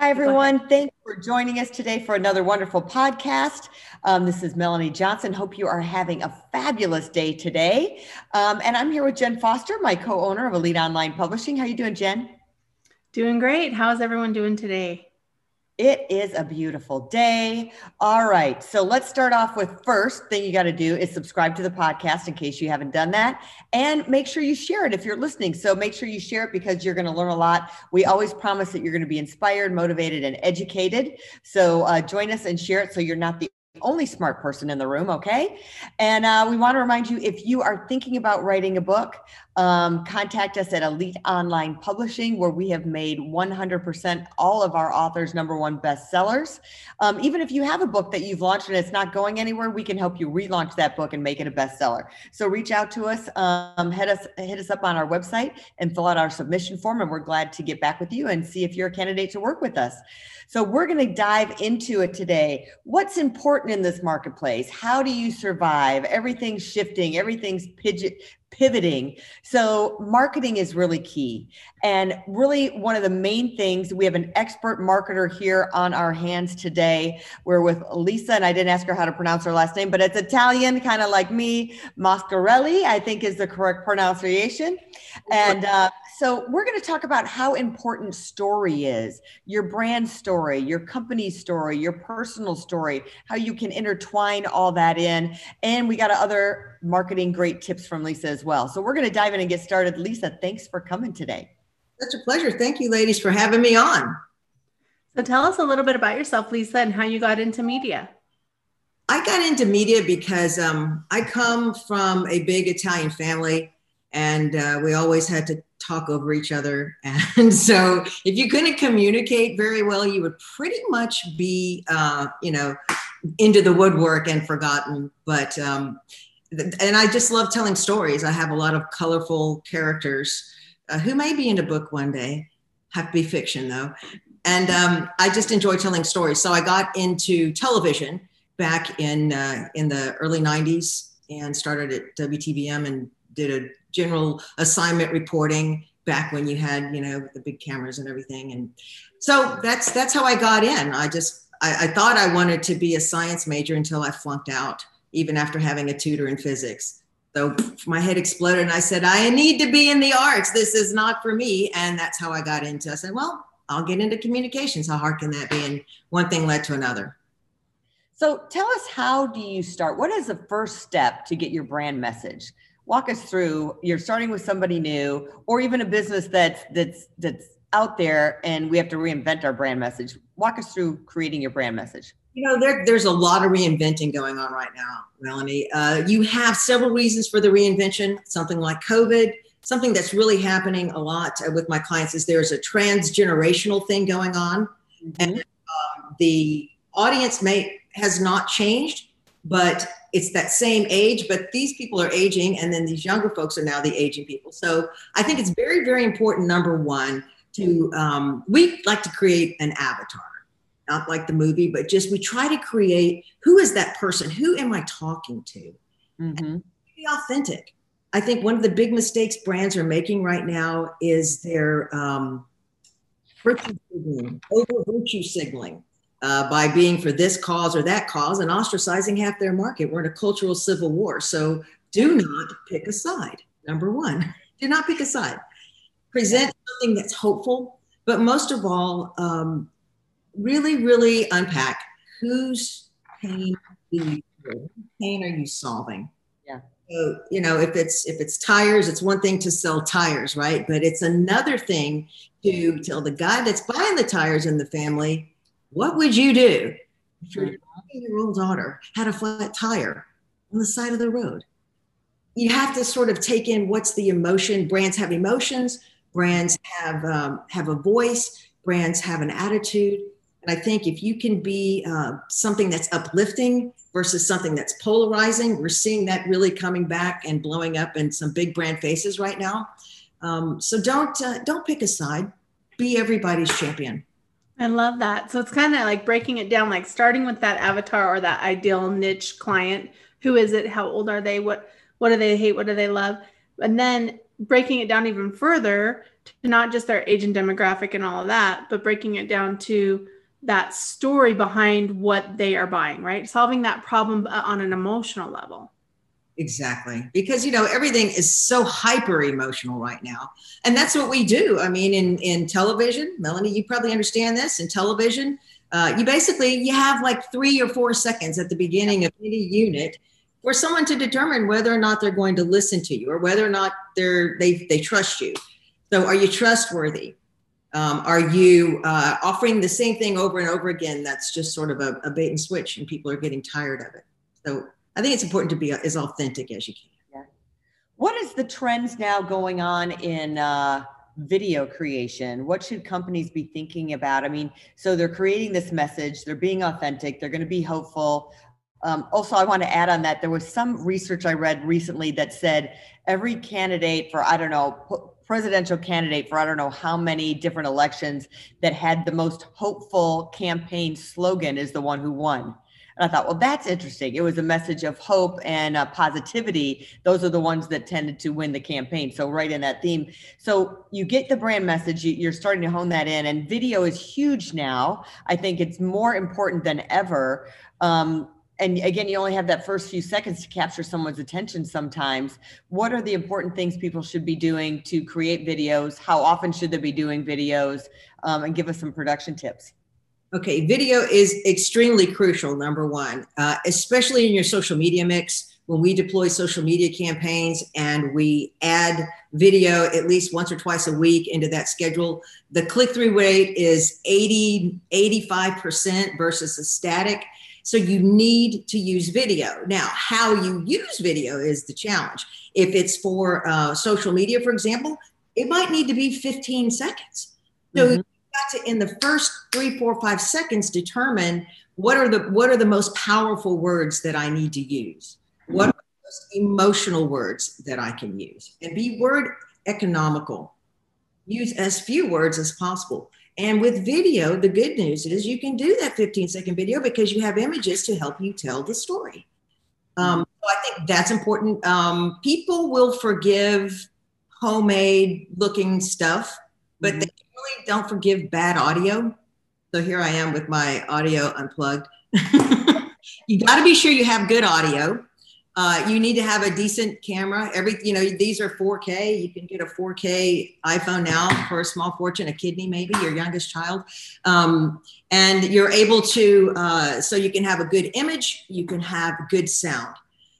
Hi, everyone. Thanks for joining us today for another wonderful podcast. Um, this is Melanie Johnson. Hope you are having a fabulous day today. Um, and I'm here with Jen Foster, my co-owner of Elite Online Publishing. How you doing, Jen? Doing great. How's everyone doing today? It is a beautiful day. All right. So let's start off with first thing you got to do is subscribe to the podcast in case you haven't done that. And make sure you share it if you're listening. So make sure you share it because you're going to learn a lot. We always promise that you're going to be inspired, motivated, and educated. So uh, join us and share it so you're not the only smart person in the room, okay? And uh, we want to remind you if you are thinking about writing a book, um, contact us at Elite Online Publishing, where we have made 100% all of our authors number one bestsellers. Um, even if you have a book that you've launched and it's not going anywhere, we can help you relaunch that book and make it a bestseller. So reach out to us, um, hit us, hit us up on our website, and fill out our submission form, and we're glad to get back with you and see if you're a candidate to work with us. So we're going to dive into it today. What's important in this marketplace? How do you survive? Everything's shifting. Everything's pivoting. So marketing is really key. And really one of the main things, we have an expert marketer here on our hands today. We're with Lisa, and I didn't ask her how to pronounce her last name, but it's Italian, kind of like me. Mascarelli, I think is the correct pronunciation. And uh, so we're going to talk about how important story is, your brand story, your company story, your personal story, how you can intertwine all that in. And we got other marketing great tips from Lisa as well. So we're going to dive in and get started. Lisa, thanks for coming today. Such a pleasure. Thank you, ladies, for having me on. So tell us a little bit about yourself, Lisa, and how you got into media. I got into media because um, I come from a big Italian family, and uh, we always had to talk over each other. And so if you couldn't communicate very well, you would pretty much be, uh, you know, into the woodwork and forgotten. But, um, and I just love telling stories. I have a lot of colorful characters uh, who may be in a book one day, have to be fiction though. And um, I just enjoy telling stories. So I got into television back in, uh, in the early 90s and started at WTVM and did a general assignment reporting back when you had you know the big cameras and everything and so that's that's how i got in i just I, I, thought i wanted to be a science major until i flunked out even after having a tutor in physics. So my head exploded and i said i need to be in the arts. This is not for me. And that's how i got into it. i said well i'll get into communications. How hard can that be? And one thing led to another. So tell us how do you start? What is the first step to get your brand message? Walk us through you're starting with somebody new or even a business that's that's that's out there and we have to reinvent our brand message. Walk us through creating your brand message you know there, there's a lot of reinventing going on right now melanie uh, you have several reasons for the reinvention something like covid something that's really happening a lot with my clients is there's a transgenerational thing going on mm-hmm. and um, the audience may has not changed but it's that same age, but these people are aging, and then these younger folks are now the aging people. So I think it's very, very important. Number one, to um, we like to create an avatar, not like the movie, but just we try to create who is that person? Who am I talking to? Mm-hmm. Be authentic. I think one of the big mistakes brands are making right now is their um, virtue signaling, over virtue signaling uh, by being for this cause or that cause and ostracizing half their market. We're in a cultural civil war. So do not pick a side. Number one, do not pick a side. Present something that's hopeful, but most of all, um, really, really unpack whose pain you pain are you solving? Yeah. So, you know, if it's if it's tires, it's one thing to sell tires, right? But it's another thing to tell the guy that's buying the tires in the family, what would you do if your year old daughter had a flat tire on the side of the road? You have to sort of take in what's the emotion. Brands have emotions. Brands have um, have a voice. brands have an attitude. And I think if you can be uh, something that's uplifting versus something that's polarizing, we're seeing that really coming back and blowing up in some big brand faces right now. Um, so don't uh, don't pick a side. Be everybody's champion. I love that. So it's kind of like breaking it down, like starting with that avatar or that ideal niche client. Who is it? How old are they? What what do they hate? What do they love? And then breaking it down even further to not just their age and demographic and all of that, but breaking it down to that story behind what they are buying, right? Solving that problem uh, on an emotional level. Exactly. Because you know everything is so hyper emotional right now. And that's what we do. I mean in in television, Melanie, you probably understand this in television, uh, you basically you have like 3 or 4 seconds at the beginning of any unit for someone to determine whether or not they're going to listen to you or whether or not they're they they trust you. So are you trustworthy? Um, are you uh, offering the same thing over and over again? That's just sort of a, a bait and switch, and people are getting tired of it. So I think it's important to be as authentic as you can. Yeah. What is the trends now going on in uh, video creation? What should companies be thinking about? I mean, so they're creating this message, they're being authentic, they're going to be hopeful. Um, also, I want to add on that there was some research I read recently that said every candidate for, I don't know, presidential candidate for I don't know how many different elections that had the most hopeful campaign slogan is the one who won. And I thought, well, that's interesting. It was a message of hope and uh, positivity. Those are the ones that tended to win the campaign. So, right in that theme. So, you get the brand message, you're starting to hone that in, and video is huge now. I think it's more important than ever. Um, and again, you only have that first few seconds to capture someone's attention sometimes. What are the important things people should be doing to create videos? How often should they be doing videos? Um, and give us some production tips. Okay, video is extremely crucial, number one, uh, especially in your social media mix. When we deploy social media campaigns and we add video at least once or twice a week into that schedule, the click through rate is 80, 85% versus a static. So you need to use video. Now, how you use video is the challenge. If it's for uh, social media, for example, it might need to be 15 seconds. So mm-hmm. you got to, in the first three, four, five seconds, determine what are the what are the most powerful words that I need to use. What are the most emotional words that I can use, and be word economical. Use as few words as possible. And with video, the good news is you can do that 15 second video because you have images to help you tell the story. Um, so I think that's important. Um, people will forgive homemade looking stuff, but mm-hmm. they really don't forgive bad audio. So here I am with my audio unplugged. you got to be sure you have good audio. Uh, you need to have a decent camera. Every, you know, these are 4K. You can get a 4K iPhone now for a small fortune, a kidney maybe, your youngest child, um, and you're able to. Uh, so you can have a good image. You can have good sound,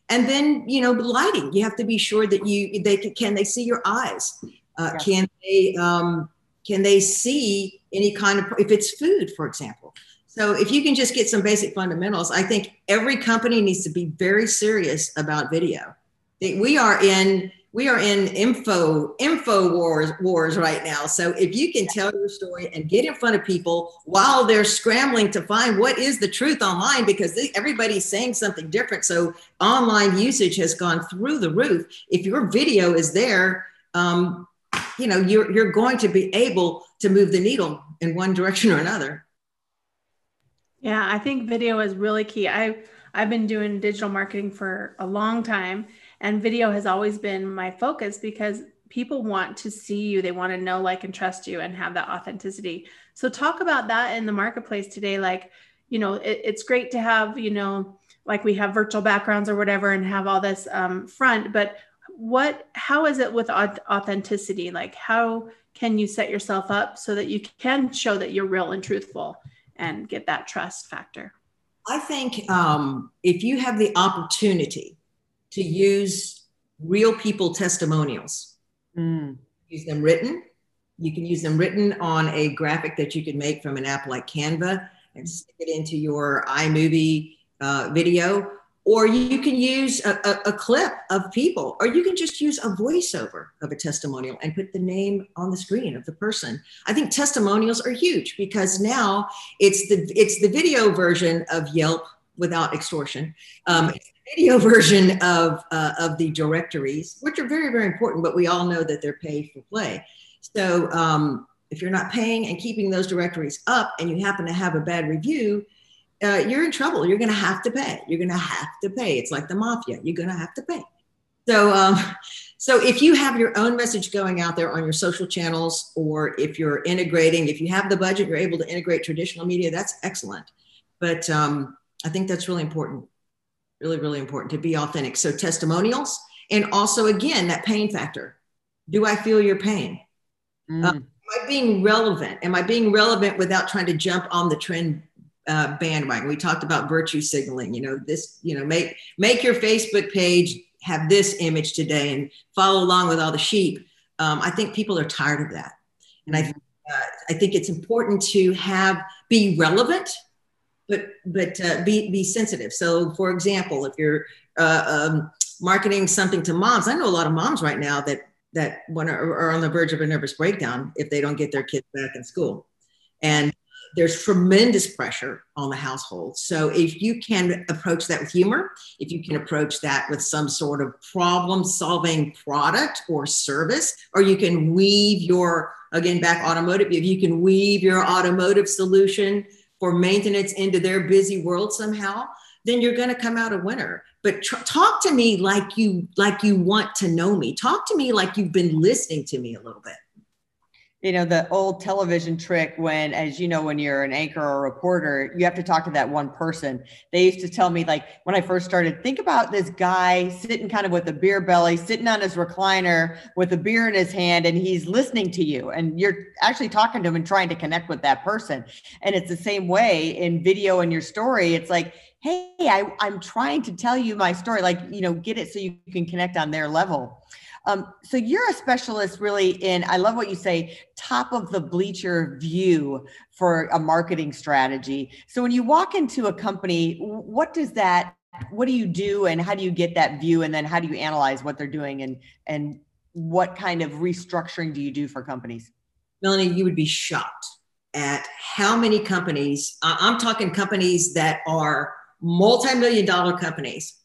and then you know, lighting. You have to be sure that you they can, can they see your eyes. Uh. Can they um, can they see any kind of if it's food, for example? So if you can just get some basic fundamentals, I think every company needs to be very serious about video. We are in we are in info info wars wars right now. So if you can tell your story and get in front of people while they're scrambling to find what is the truth online, because everybody's saying something different. So online usage has gone through the roof. If your video is there, um, you know you're you're going to be able to move the needle in one direction or another. Yeah, I think video is really key. I I've been doing digital marketing for a long time and video has always been my focus because people want to see you. They want to know, like, and trust you and have that authenticity. So talk about that in the marketplace today. Like, you know, it, it's great to have, you know, like we have virtual backgrounds or whatever and have all this um, front, but what, how is it with authenticity? Like, how can you set yourself up so that you can show that you're real and truthful? And get that trust factor? I think um, if you have the opportunity to use real people testimonials, mm. use them written. You can use them written on a graphic that you can make from an app like Canva and stick it into your iMovie uh, video, or you can use a, a, a, clip of people, or you can just use a voiceover of a testimonial and put the name on the screen of the person. I think testimonials are huge because now it's the it's the video version of Yelp without extortion. Um, video version of uh, of the directories, which are very very important, but we all know that they're pay for play. So um, if you're not paying and keeping those directories up, and you happen to have a bad review uh, you're in trouble. You're going to have to pay. You're going to have to pay. It's like the mafia. You're going to have to pay. So, um, so if you have your own message going out there on your social channels, or if you're integrating, if you have the budget, you're able to integrate traditional media. That's excellent. But um, I think that's really important. Really, really important to be authentic. So testimonials, and also again that pain factor. Do I feel your pain? Mm. Uh, am I being relevant? Am I being relevant without trying to jump on the trend uh, bandwagon. We talked about virtue signaling. You know, this. You know, make make your Facebook page have this image today and follow along with all the sheep. Um, I think people are tired of that, and I uh, I think it's important to have be relevant, but but uh, be be sensitive. So, for example, if you're uh, um, marketing something to moms, I know a lot of moms right now that that want are on the verge of a nervous breakdown if they don't get their kids back in school, and there's tremendous pressure on the household. So if you can approach that with humor, if you can approach that with some sort of problem solving product or service, or you can weave your, again, back automotive, if you can weave your automotive solution for maintenance into their busy world somehow, then you're going to come out a winner. But tr- talk to me like you like you want to know me. Talk to me like you've been listening to me a little bit you know the old television trick when as you know when you're an anchor or a reporter you have to talk to that one person. They used to tell me like when i first started think about this guy sitting kind of with a beer belly sitting on his recliner with a beer in his hand and he's listening to you and you're actually talking to him and trying to connect with that person. And it's the same way in video and your story. It's like hey I, i'm trying to tell you my story like you know get it so you can connect on their level um, so you're a specialist really in, I love what you say, top of the bleacher view for a marketing strategy. So when you walk into a company, what does that, what do you do and how do you get that view? And then how do you analyze what they're doing and, and what kind of restructuring do you do for companies? Melanie, you would be shocked at how many companies, I'm talking companies that are multi-million dollar companies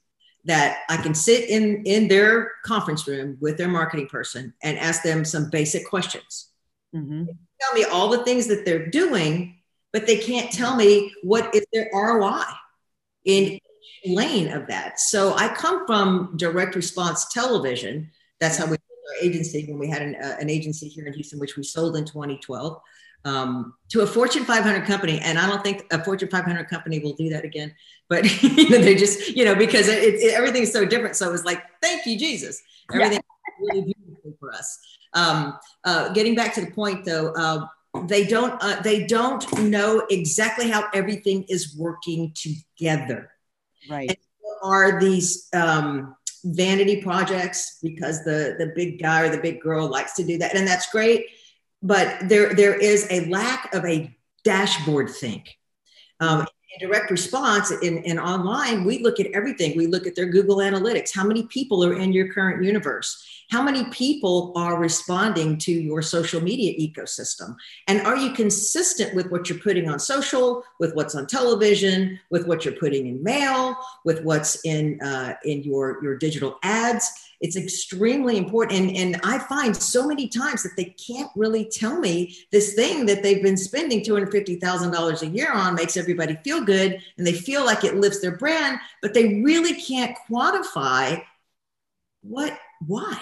that I can sit in in their conference room with their marketing person and ask them some basic questions. Mm-hmm. Tell me all the things that they're doing, but they can't tell me what is their ROI in lane of that. So I come from direct response television. That's how we our agency when we had an, uh, an agency here in Houston, which we sold in 2012 um, to a Fortune 500 company. And I don't think a Fortune 500 company will do that again. But you know, they just, you know, because it, it, everything's so different. So it was like, thank you, Jesus. Everything yeah. really beautiful for us. Um, uh, getting back to the point, though, uh, they don't uh, they don't know exactly how everything is working together. Right. And are these um, vanity projects because the the big guy or the big girl likes to do that, and that's great but there there is a lack of a dashboard think. Um, in direct response in, in online, we look at everything. We look at their Google Analytics. How many people are in your current universe? How many people are responding to your social media ecosystem? And are you consistent with what you're putting on social, with what's on television, with what you're putting in mail, with what's in uh, in your your digital ads? It's extremely important. And, and I find so many times that they can't really tell me this thing that they've been spending $250,000 a year on makes everybody feel good and they feel like it lifts their brand, but they really can't quantify what, why?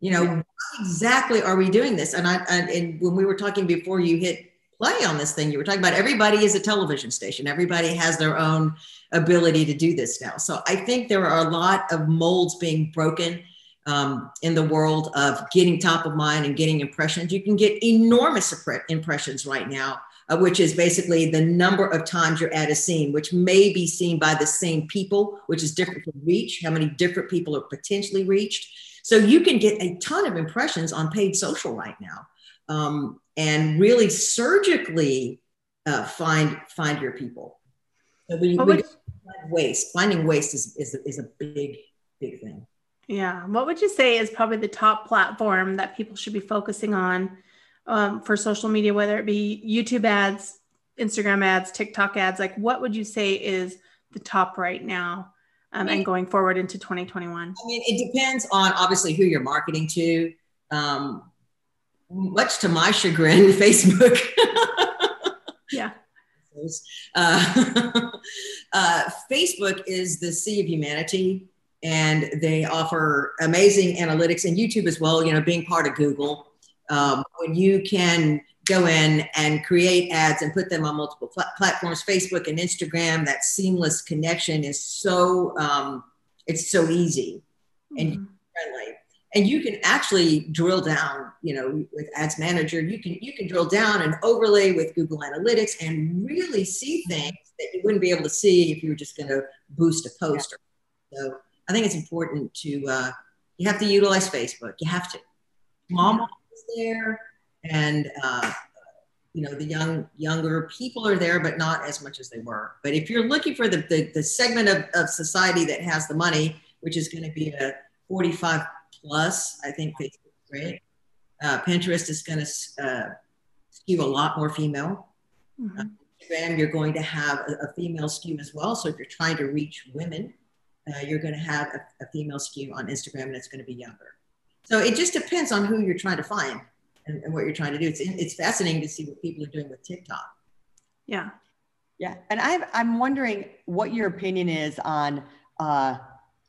You know, yeah. exactly are we doing this? And I, and, and when we were talking before you hit play on this thing. You were talking about everybody is a television station. Everybody has their own ability to do this now. So i think there are a lot of molds being broken um, in the world of getting top of mind and getting impressions. You can get enormous impressions right now uh, which is basically the number of times you're at a scene which may be seen by the same people which is different from reach how many different people are potentially reached. So you can get a ton of impressions on paid social right now. Um, and really surgically uh, find find your people. So we, we waste. Finding waste is, is, is a big, big thing. Yeah. What would you say is probably the top platform that people should be focusing on um, for social media, whether it be YouTube ads, Instagram ads, TikTok ads? Like, what would you say is the top right now um, and going forward into 2021? I mean, it depends on obviously who you're marketing to. Um, much to my chagrin, Facebook. yeah. Uh, uh, Facebook is the sea of humanity, and they offer amazing analytics, and YouTube as well. You know, being part of Google, um, when you can go in and create ads and put them on multiple pl- platforms, Facebook and Instagram, that seamless connection is so um, it's so easy and mm-hmm. friendly and you can actually drill down you know with ads manager you can you can drill down and overlay with google analytics and really see things that you wouldn't be able to see if you were just going to boost a poster so i think it's important to uh, you have to utilize facebook you have to. Mom is there and uh, you know the young younger people are there but not as much as they were. But if you're looking for the the, the segment of, of society that has the money which is going to be a 45 plus. I think Facebook is great. Uh, Pinterest is going to uh, skew a lot more female. Mm-hmm. Uh, Instagram, you're going to have a, a, female skew as well. So if you're trying to reach women, uh, you're going to have a, a, female skew on Instagram, and it's going to be younger. So it just depends on who you're trying to find and, and what you're trying to do. It's it's fascinating to see what people are doing with TikTok. Yeah, yeah, and i I'm wondering what your opinion is on uh,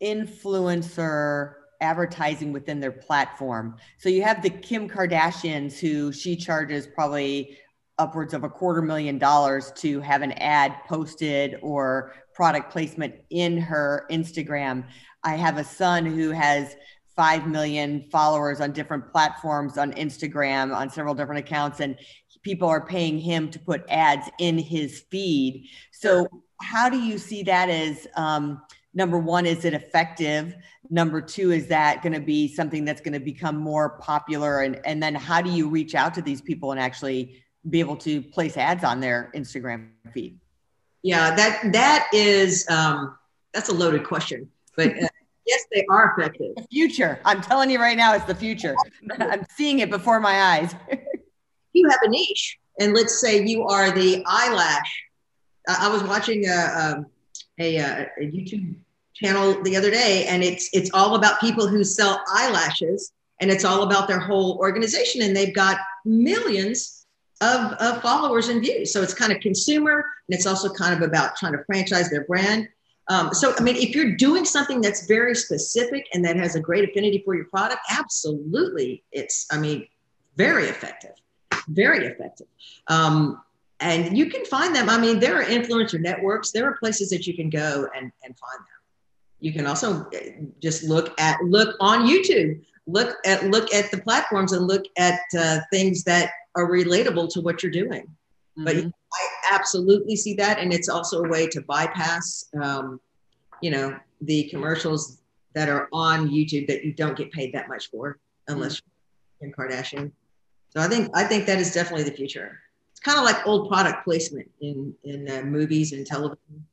influencer advertising within their platform. So you have the Kim Kardashians who she charges probably upwards of a quarter million dollars to have an ad posted or product placement in her Instagram. I have a son who has 5 million followers on different platforms on Instagram on several different accounts and people are paying him to put ads in his feed. So how do you see that as um, number one, is it effective? Number two, is that going to be something that's going to become more popular? And, and then how do you reach out to these people and actually be able to place ads on their Instagram feed? Yeah, that that is um, that's a loaded question, but uh, yes, they are effective. The future, I'm telling you right now, it's the future. I'm seeing it before my eyes. you have a niche, and let's say you are the eyelash. I was watching a, um, a, a, a YouTube channel the other day, and it's it's all about people who sell eyelashes, and it's all about their whole organization, and they've got millions of, of followers and views. So it's kind of consumer, and it's also kind of about trying to franchise their brand. Um, so, I mean, if you're doing something that's very specific and that has a great affinity for your product, absolutely, it's, I mean, very effective, very effective. Um, and you can find them. I mean, there are influencer networks. There are places that you can go and, and find them. You can also uh, just look at look on YouTube. Look at look at the platforms and look at uh, things that are relatable to what you're doing. Mm-hmm. But I absolutely see that, and it's also a way to bypass, um, you know, the commercials that are on YouTube that you don't get paid that much for unless mm-hmm. you're in Kardashian. So I think I think that is definitely the future it's kind of like old product placement in in uh, movies and television.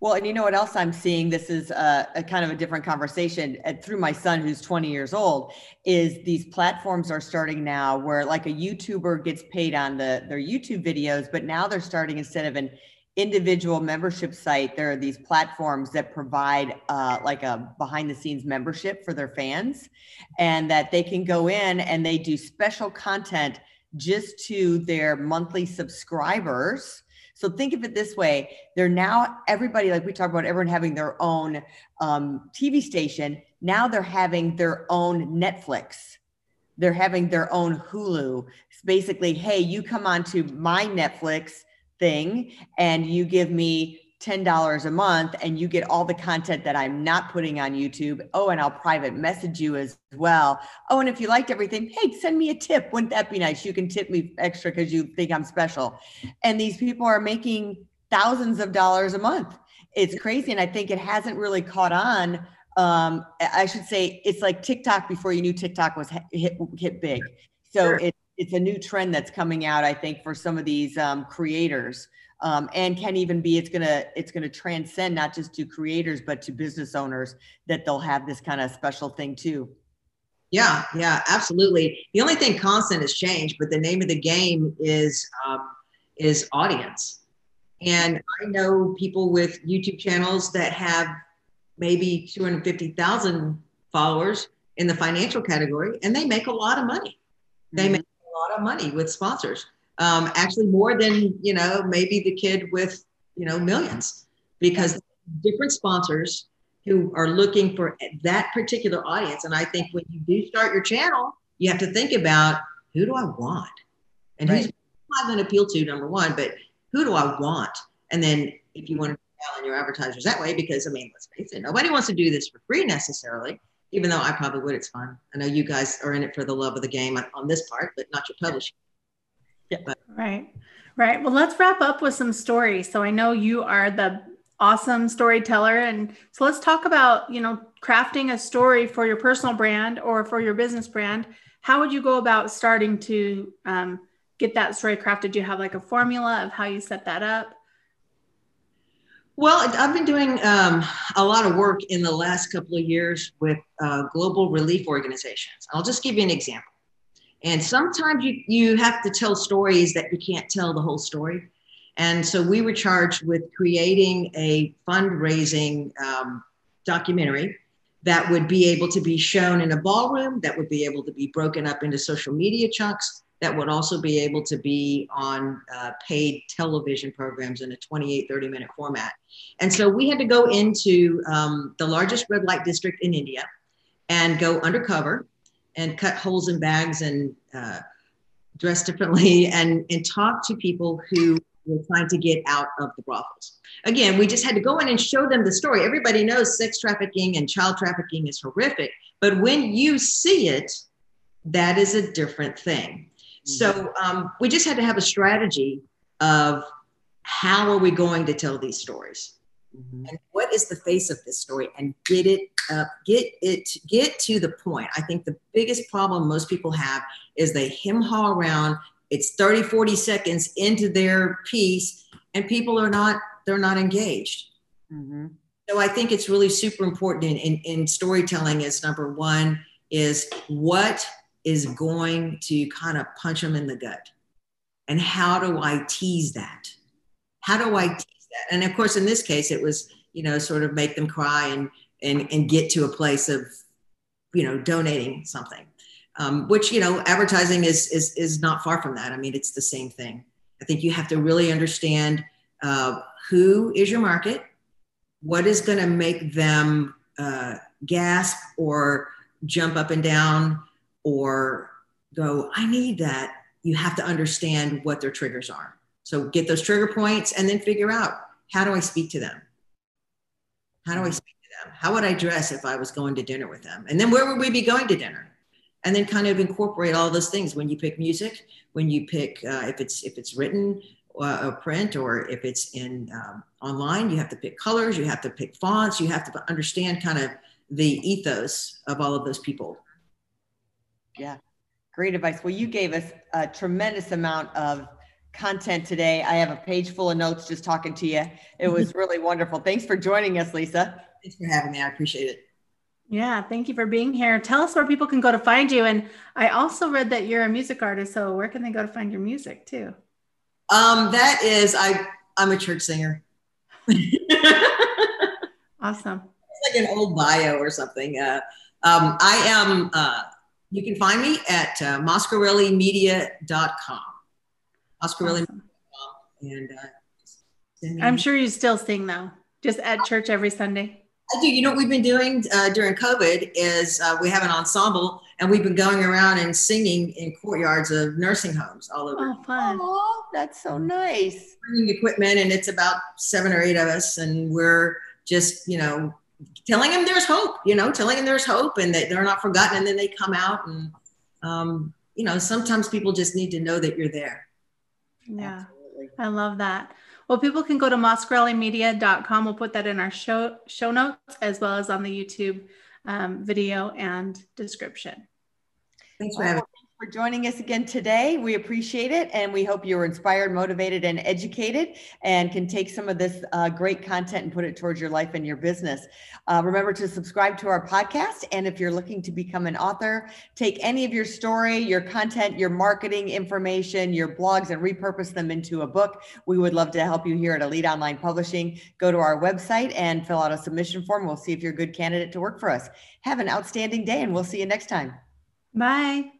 Well, and you know what else I'm seeing? This is a, a kind of a different conversation and through my son, who's 20 years old. Is these platforms are starting now where like a YouTuber gets paid on the their YouTube videos, but now they're starting instead of an individual membership site, there are these platforms that provide uh, like a behind the scenes membership for their fans, and that they can go in and they do special content just to their monthly subscribers. So think of it this way: they're now everybody, like we talk about, everyone having their own um, TV station. Now they're having their own Netflix. They're having their own Hulu. It's basically, hey, you come onto my Netflix thing and you give me $10 a month and you get all the content that I'm not putting on YouTube. Oh, and I'll private message you as well. Oh, and if you liked everything, hey, send me a tip. Wouldn't that be nice? You can tip me extra because you think I'm special. And these people are making thousands of dollars a month. It's crazy. And I think it hasn't really caught on. Um, I should say it's like TikTok before you knew TikTok was hit, hit big. So sure. it, it's a new trend that's coming out, I think, for some of these um, creators. Um, and can even be it's gonna it's gonna transcend not just to creators but to business owners that they'll have this kind of special thing too. Yeah, yeah, absolutely. The only thing constant has changed, but the name of the game is um, is audience. And I know people with YouTube channels that have maybe 250,000 followers in the financial category, and they make a lot of money. They mm-hmm. make a lot of money with sponsors. Um, actually, more than you know, maybe the kid with you know millions, because different sponsors who are looking for that particular audience. And I think when you do start your channel, you have to think about who do I want, and right. who's I'm going to appeal to number one, but who do I want? And then if you want to in your advertisers that way, because I mean, let's face it, nobody wants to do this for free necessarily even though I probably would, it's fun. I know you guys are in it for the love of the game on, this part, but not your publishing. Yeah. But. Right. Right. Well, let's wrap up with some stories. So I know you are the awesome storyteller. And so let's talk about, you know, crafting a story for your personal brand or for your business brand. How would you go about starting to um, get that story crafted? Do you have like a formula of how you set that up? Well, I've been doing um, a lot of work in the last couple of years with uh, global relief organizations. I'll just give you an example. And sometimes you, you have to tell stories that you can't tell the whole story. And so we were charged with creating a fundraising um, documentary that would be able to be shown in a ballroom, that would be able to be broken up into social media chunks, that would also be able to be on uh, paid television programs in a 28, 30 minute format. And so we had to go into um, the largest red light district in India and go undercover and cut holes in bags and uh, dress differently and, and talk to people who were trying to get out of the brothels. Again, we just had to go in and show them the story. Everybody knows sex trafficking and child trafficking is horrific, but when you see it, that is a different thing. So mm-hmm. um, we just had to have a strategy of how are we going to tell these stories? Mm-hmm. And what is the face of this story? And get it up, get it, get to the point. I think the biggest problem most people have is they hem haw around. It's 30, 40 seconds into their piece, and people are not, they're not engaged. Mm-hmm. So I think it's really super important in, in, in storytelling is number one is what is going to kind of punch them in the gut. And how do I tease that? How do I tease? And of course, in this case, it was, you know, sort of make them cry and and and get to a place of, you know, donating something. Um, which you know, advertising is is is not far from that. I mean, it's the same thing. I think you have to really understand uh, who is your market, what is going to make them uh, gasp or jump up and down or go, I need that, you have to understand what their triggers are. So get those trigger points and then figure out how do I speak to them? How do I speak to them? How would I dress if I was going to dinner with them? And then where would we be going to dinner? And then kind of incorporate all those things when you pick music, when you pick uh, if it's if it's written uh, or print or if it's in um, online, you have to pick colors, you have to pick fonts, you have to understand kind of the ethos of all of those people yeah, great advice. Well, you gave us a tremendous amount of content today. I have a page full of notes just talking to you. It was really wonderful. Thanks for joining us, Lisa. Thanks for having me. I appreciate it. Yeah, thank you for being here. Tell us where people can go to find you. And I also read that you're a music artist. So where can they go to find your music too? Um, that is, I I'm a church singer. awesome. It's like an old bio or something. Uh, um, I am uh, you can find me at uh, moscarellimedia.com. Moscarelli.com. And uh, I'm sure you still sing though, just at church every Sunday. I do. You know what we've been doing uh, during COVID is uh, we have an ensemble and we've been going around and singing in courtyards of nursing homes all over. Oh, fun. Oh, that's so nice. Bringing equipment and it's about seven or eight of us and we're just, you know, telling them there's hope, you know, telling them there's hope and that they're not forgotten. And then they come out and, um, you know, sometimes people just need to know that you're there. Yeah, Absolutely. I love that. Well, people can go to moscarellimedia.com. We'll put that in our show show notes as well as on the YouTube um, video and description. Thanks for having me. For joining us again today. We appreciate it, and we hope you were inspired, motivated, and educated, and can take some of this uh, great content and put it towards your life and your business. Uh, remember to subscribe to our podcast, and if you're looking to become an author, take any of your story, your content, your marketing information, your blogs, and repurpose them into a book. We would love to help you here at Elite Online Publishing. Go to our website and fill out a submission form. We'll see if you're a good candidate to work for us. Have an outstanding day, and we'll see you next time. Bye.